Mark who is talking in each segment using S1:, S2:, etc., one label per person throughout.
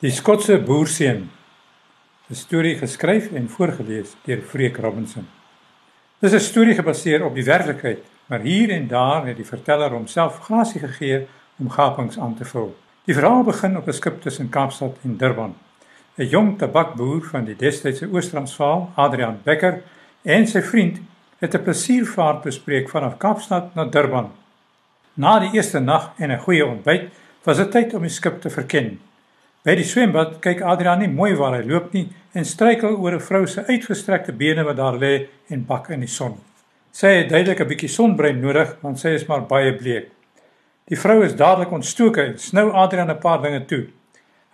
S1: Die Skotse boerseun. 'n Storie geskryf en voorgeles deur Freek Robinson. Dis 'n storie gebaseer op die werklikheid, maar hier en daar het die verteller homself grasie gegee om gapings aan te vul. Die verhaal begin op 'n skip tussen Kaapstad en Durban. 'n Jong tabakboer van die destydse Oos-Transvaal, Adrian Becker, en sy vriend het 'n plesiervaart bespreek vanaf Kaapstad na Durban. Na die eerste nag en 'n goeie ontbyt, was dit tyd om die skip te verken. By die swembad kyk Adrian nie mooi waar hy loop nie en struikel oor 'n vrou se uitgestrekte bene wat daar lê en bak in die son. Sy het duidelik 'n bietjie sonbrand nodig want sy is maar baie bleek. Die vrou is dadelik ontstoke en snou Adrian 'n paar dinge toe.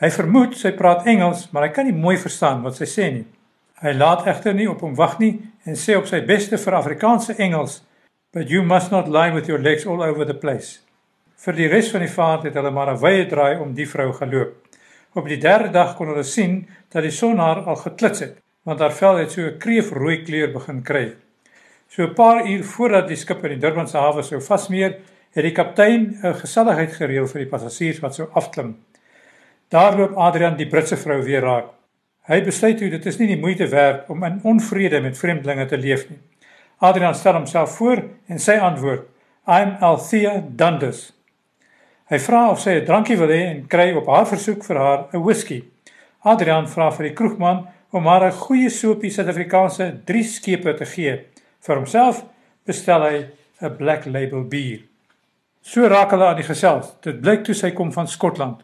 S1: Hy vermoed sy praat Engels, maar hy kan nie mooi verstaan wat sy sê nie. Hy laat egter nie op hom wag nie en sê op sy beste vir Afrikaanse Engels: "But you must not lie with your legs all over the place." Vir die res van die vaart het hulle maar 'n wye draai om die vrou geloop. Op die derde dag kon hulle sien dat die son haar al geklits het, want haar vel het so 'n kreefrooi kleur begin kry. So 'n paar uur voordat die skip in die Durbanse hawe sou vasmeer, het die kaptein 'n geselligheid gereël vir die passasiers wat sou afklim. Daar loop Adrian die Britse vrou weer raak. Hy besluit toe dit is nie die moeite werd om in onvrede met vreemdelinge te leef nie. Adrian stel homself voor en sy antwoord: "I'm Althea Dundas." Hy vra of sy 'n drankie wil hê en kry op haar versoek vir haar 'n whisky. Adrian vra vir die kroegman om haar 'n goeie sopie Suid-Afrikaanse 3 skepe te gee. Vir homself bestel hy 'n Black Label bier. So raak hulle aan die gesels. Dit blyk toe sy kom van Skotland.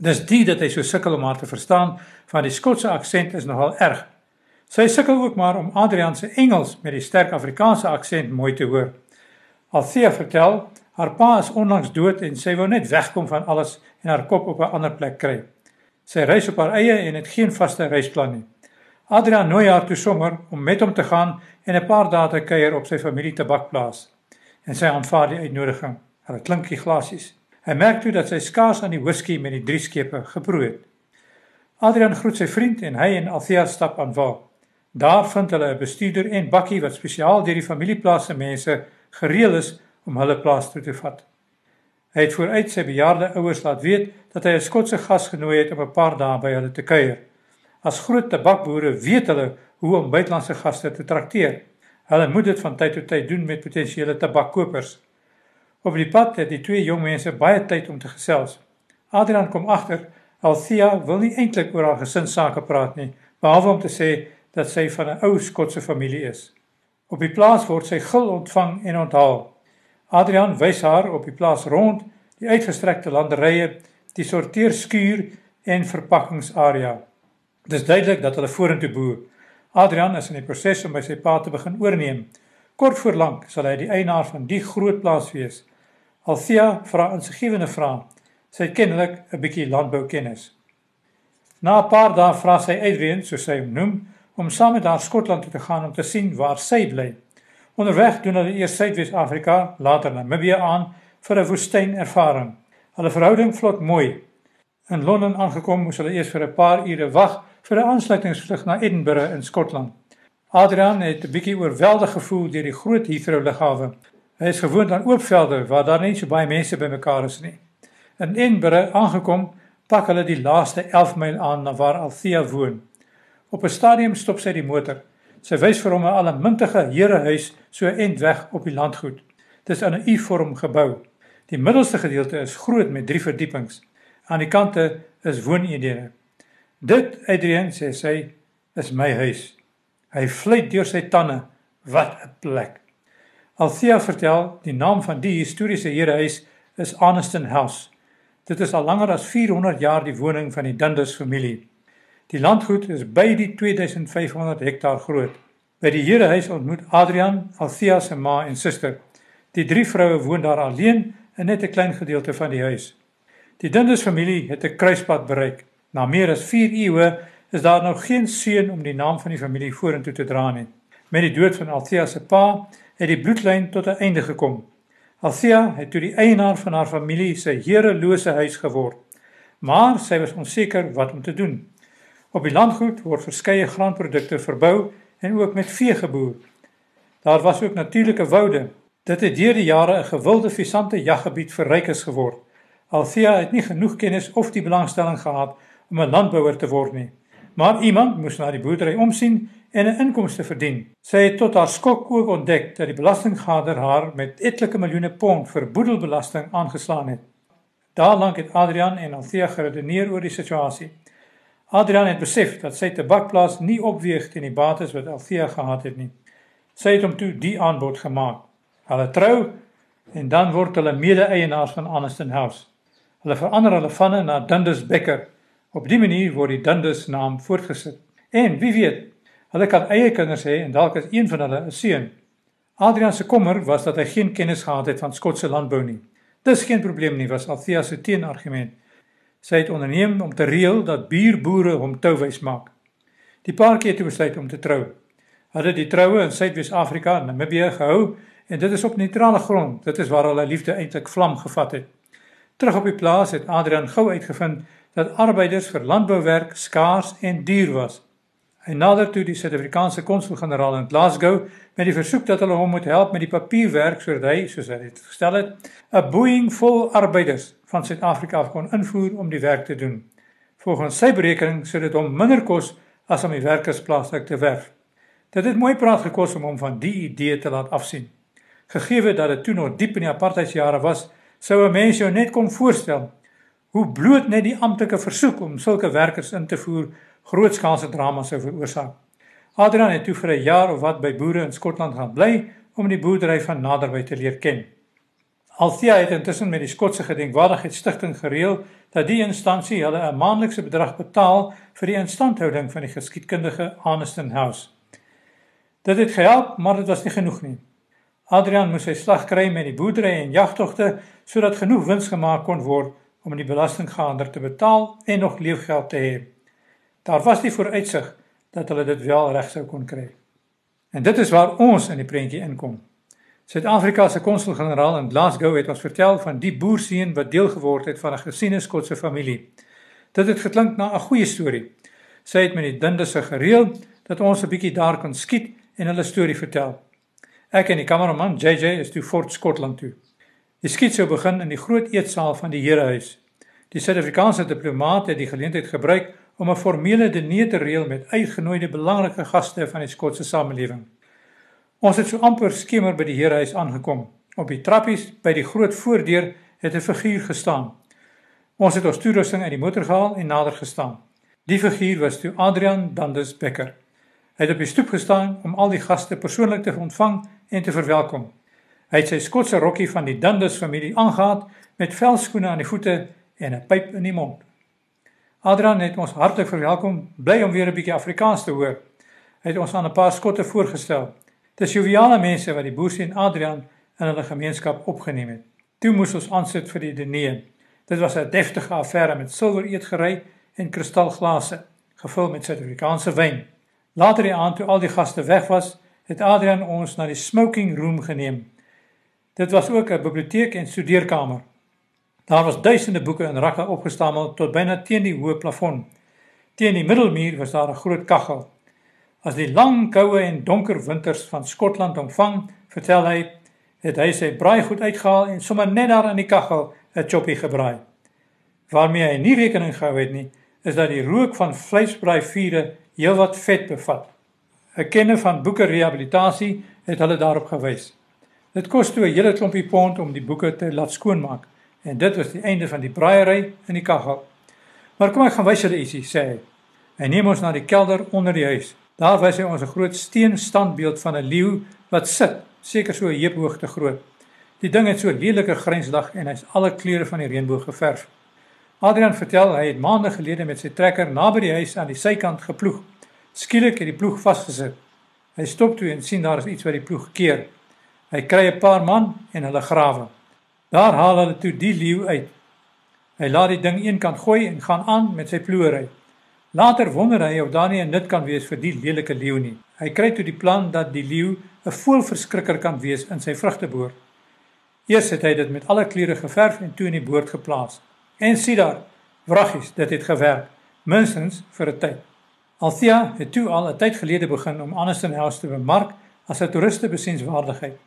S1: Dis dit dat hy so sukkel om haar te verstaan, van die Skotse aksent is nogal erg. Sy sukkel ook maar om Adrian se Engels met die sterk Afrikaanse aksent mooi te hoor. Althea vertel Haar pa is onlangs dood en sy wou net wegkom van alles en haar kop op 'n ander plek kry. Sy reis op haar eie en het geen vaste reisplan nie. Adrian nooi haar toe sommer om met hom te gaan en 'n paar dae te kuier op sy familie tabakplaas. En sy aanvaar die uitnodiging. Haar klinkie glasies. Hy merk toe dat sy skaars aan die whisky met die drie skepe geproe het. Adrian groet sy vriend en hy en Althea stap aan wal. Daar vind hulle 'n bestuurder en bakkie wat spesiaal deur die familieplaas se mense gereël is om hulle plaas toe te vat. Hy het vooruit sy bejaarde ouers laat weet dat hy 'n Skotse gas genooi het om 'n paar dae by hulle te kuier. As groot tabakboere weet hulle hoe om buitelandse gaste te trakteer. Hulle moet dit van tyd tot tyd doen met potensiële tabakkopers. Op die pad het die twee jong mense baie tyd om te gesels. Adrian kom agter Althea wil nie eintlik oor haar gesinsake praat nie, behalwe om te sê dat sy van 'n ou Skotse familie is. Op die plaas word sy gul ontvang en onthaal. Adrian wys haar op die plaas rond, die uitgestrekte landerye, die sorteerskuur en verpakkingsarea. Dit is duidelik dat hulle vorentoe boer. Adrian is in die proses om by sy pa te begin oorneem. Kort voor lank sal hy die eienaar van die groot plaas wees. Althea vra insiggewende vrae. Sy het kennelik 'n bietjie landboukennis. Na 'n paar dae vra sy Adrian, so sy hom noem, om saam met haar Skotland toe te gaan om te sien waar sy bly. Onderweg doen hulle eers Suidwes-Afrika, later Namibië aan vir 'n woestynervaring. Hulle verhouding vlot mooi. In Londen aangekom, moes hulle eers vir 'n paar ure wag vir 'n aansluitingsvlug na Edinburgh in Skotland. Adrian het 'n bietjie oorweldig gevoel deur die groot Heathrow lughawe. Hy is gewoond aan oop velde waar daar nie so baie mense bymekaar is nie. In Edinburgh aangekom, pak hulle die laaste 11 myl aan na waar Althea woon. Op 'n stadium stop sy die motor. Sy wys vir hom 'n allemintige herehuis so end weg op die landgoed. Dit is in 'n U-vorm gebou. Die middelste gedeelte is groot met drie verdiepings. Aan die kante is wooneenhede. Dit, Adrian sê sy, is my huis. Hy fluit deur sy tande. Wat 'n plek. Althea vertel, die naam van die historiese herehuis is Aniston House. Dit is al langer as 400 jaar die woning van die Dundas familie. Die landgoed is by die 2500 hektaar groot. By die Herehuis ontmoet Adrian, Althea se ma en suster. Die drie vroue woon daar alleen in net 'n klein gedeelte van die huis. Die Dundas familie het 'n kruispunt bereik. Na meer as 4 eeue is daar nog geen seun om die naam van die familie vorentoe te dra nie. Met die dood van Althea se pa het die bloedlyn tot 'n einde gekom. Althea het toe die eienaar van haar familie se herelose huis geword. Maar sy was onseker wat om te doen. Op die landgoed word verskeie graanprodukte verbou en ook met vee geboer. Daar was ook natuurlike woude. Dit het deur die jare 'n gewilde visante jaggebied vir rykes geword. Althea het nie genoeg kennis of die belangstelling gehad om 'n landbouer te word nie. Maar iemand moes na die boerdery omsien en 'n inkomste verdien. Sy het tot haar skok ook ontdek dat die belastinggader haar met etlike miljoene pond vir boedelbelasting aangeslaan het. Daarlank het Adrian en Althea geredeneer oor die situasie. Adrian het besef dat sy tabakplaas nie opweeg teen die bates wat Althea gehad het nie. Sy het hom toe die aanbod gemaak. Hulle trou en dan word hulle mede-eienaars van Aniston House. Hulle verander hulle vanne na Dundas Becker. Op dié manier word die Dundas naam voortgesit. En wie weet, Hulle kan eie kinders hê en dalk is een van hulle 'n seun. Adrian se kommer was dat hy geen kennis gehad het van Skotse landbou nie. Dis geen probleem nie, was Althea se teenargument. Sy het onderneem om te reël dat buurboere hom touwys maak. Die paartjie het besluit om te trou. Hulle het die troue in Suidwes-Afrika, Namibië gehou en dit is op neutrale grond. Dit is waar hulle liefde eintlik vlam gevat het. Terug op die plaas het Adrian gou uitgevind dat arbeiders vir landbouwerk skaars en duur was. Hy nader toe die Suid-Afrikaanse konsul-generaal in Glasgow met die versoek dat hulle hom moet help met die papierwerk sodat hy, soos hy dit gestel het, 'n boeing vol arbeiders van Suid-Afrika af kon invoer om die werk te doen. Volgens sy berekening sou dit hom minder kos as om die werkers plaaslik te werf. Dit het mooi praat gekos om hom van die idee te laat afsien. Gegee dat dit toe nog diep in die apartheidsjare was, sou 'n mens jou net kon voorstel hoe bloot net die amptelike versoek om sulke werkers in te voer grootskaalse drama sou veroorsaak. Adrian het toe vir 'n jaar of wat by boere in Skotland gaan bly om die boerdery van naderby te leer ken. Althea het intussen met die Skotse Gedenkwaardigheidsstigting gereël dat die instansie hulle 'n maandelikse bedrag betaal vir die instandhouding van die geskiedkundige Aniston House. Dit het gehelp, maar dit was nie genoeg nie. Adrian moes sy slag kry met die boerdery en jagtogte sodat genoeg wins gemaak kon word om die belastinggaander te betaal en nog leefgeld te hê. Daar was nie vooruitsig dat hulle dit wel reg sou kon kry. En dit is waar ons in die prentjie inkom. Suid-Afrika se konsul-generaal in Glasgow het ons vertel van die boerseun wat deel geword het van 'n gesiene Skotse familie. Dit het geklink na 'n goeie storie. Sy het met die Dindese gereël dat ons 'n bietjie daar kan skiet en hulle storie vertel. Ek en die kameraman JJ is toe Fort Skotland toe. Die skiet sou begin in die groot eetsaal van die Herehuis. Die Suid-Afrikaanse diplomaat het die geleentheid gebruik om 'n formele diner te reël met uitgenooide belangrike gaste van die Skotse samelewing. Ons het so amper skemer by die herehuis aangekom. Op die trappies by die groot voordeur het 'n figuur gestaan. Ons het ons toerusting uit die motor gehaal en nader gestaan. Die figuur was toe Adrian Dandes Becker. Hy het op die stoep gestaan om al die gaste persoonlik te ontvang en te verwelkom. Hy het sy Skotse rokkie van die Dandes familie aangetree met velskoene aan die voete en 'n pyp in die mond. Adrian het ons hartlik verwelkom, bly om weer 'n bietjie Afrikaans te hoor. Hy het ons aan 'n paar skotte voorgestel. Dis joviale mense wat die boers en Adrian in hulle gemeenskap opgeneem het. Toe moes ons aansit vir die diner. Dit was 'n deftige affære met silwer eetgerei en kristalglase, gevul met Suid-Afrikaanse wyn. Later die aand toe al die gaste weg was, het Adrian ons na die smoking room geneem. Dit was ook 'n biblioteek en studeerkamer. Daar was duisende boeke in rakke opgestamel tot byna teen die hoë plafon. Teen die middelmuur was daar 'n groot kaggel. As die lang koue en donker winters van Skotland omvang, vertel hy, het hy sy braaigoed uitgehaal en sommer net daar in die kaggel 'n choppie gebraai. Waarmee hy nie rekening gehou het nie, is dat die rook van vleisbraaivure heelwat vet bevat. 'n Kenner van boeke rehabilitasie het hulle daarop gewys. Dit kos toe 'n hele klompie pond om die boeke te laat skoonmaak. En dit was die einde van die braaiery in die kaggel. Maar kom ek gaan wys julle ietsie, sê hy. Hy neem ons na die kelder onder die huis. Daar wys hy ons 'n groot steen standbeeld van 'n leeu wat sit, seker so 'n heuphoogte groot. Die ding het so 'n lelike grynsdag en hy's alle kleure van die reënboog geverf. Adrian vertel hy het maande gelede met sy trekker naby die huis aan die sykant geploeg. Skielik het die ploeg vasgesit. Hy stop toe en sien daar is iets wat die ploeg keer. Hy kry 'n paar man en hulle grawe. Daar haal hulle toe die leeu uit. Hy laat die ding eenkant gooi en gaan aan met sy ploery. Later wonder hy of daar nie 'n nut kan wees vir die lelike leeu nie. Hy kry toe die plan dat die leeu 'n voelverskrikker kan wees in sy vrugteboord. Eers het hy dit met alle kleure geverf en toe in die boord geplaas. En sien daar, wraggies, dit het gewerk, minstens vir 'n tyd. Althea het toe al 'n tyd gelede begin om Aniston House te bemark as 'n toeristebesienswaardigheid.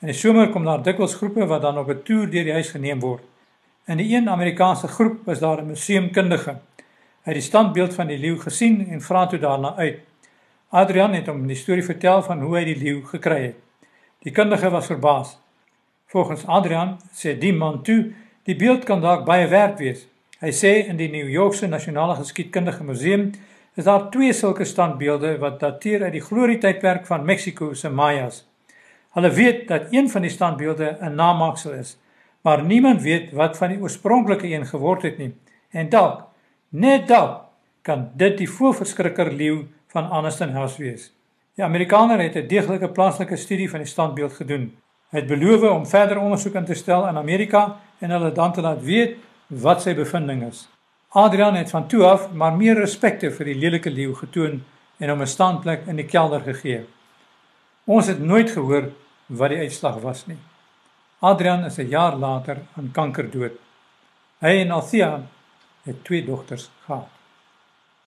S1: In die somer kom daar dikwels groepe wat dan op 'n toer deur die huis geneem word. In die een Amerikaanse groep was daar 'n museumkundige. Hy het die standbeeld van die leeu gesien en vra toe daarna uit. Adrian het hom die storie vertel van hoe hy die leeu gekry het. Die kundige was verbaas. Volgens Adrian sê die man toe, die beeld kan dalk baie werd wees. Hy sê in die New Yorkse Nasionale Geskiedkundige Museum is daar twee sulke standbeelde wat dateer uit die glorietydperk van Mexiko se Mayas. Hulle weet dat een van die standbeelde 'n namaaksel is, maar niemand weet wat van die oorspronklike een geword het nie. En dalk, net dalk, kan dit die voorverskrikker leeu van Aniston House wees. Die Amerikaner het 'n deeglike plaaslike studie van die standbeeld gedoen. Hy het beloof om verder ondersoek in te stel in Amerika en hulle dan te laat weet wat sy bevinding is. Adrian het van toe af maar meer respekte vir die lelike leeu getoon en hom 'n standplek in die kelder gegee. Ons het nooit gehoor wat die uitslag was nie. Adrian is 'n jaar later aan kanker dood. Hy en Althea het twee dogters gehad.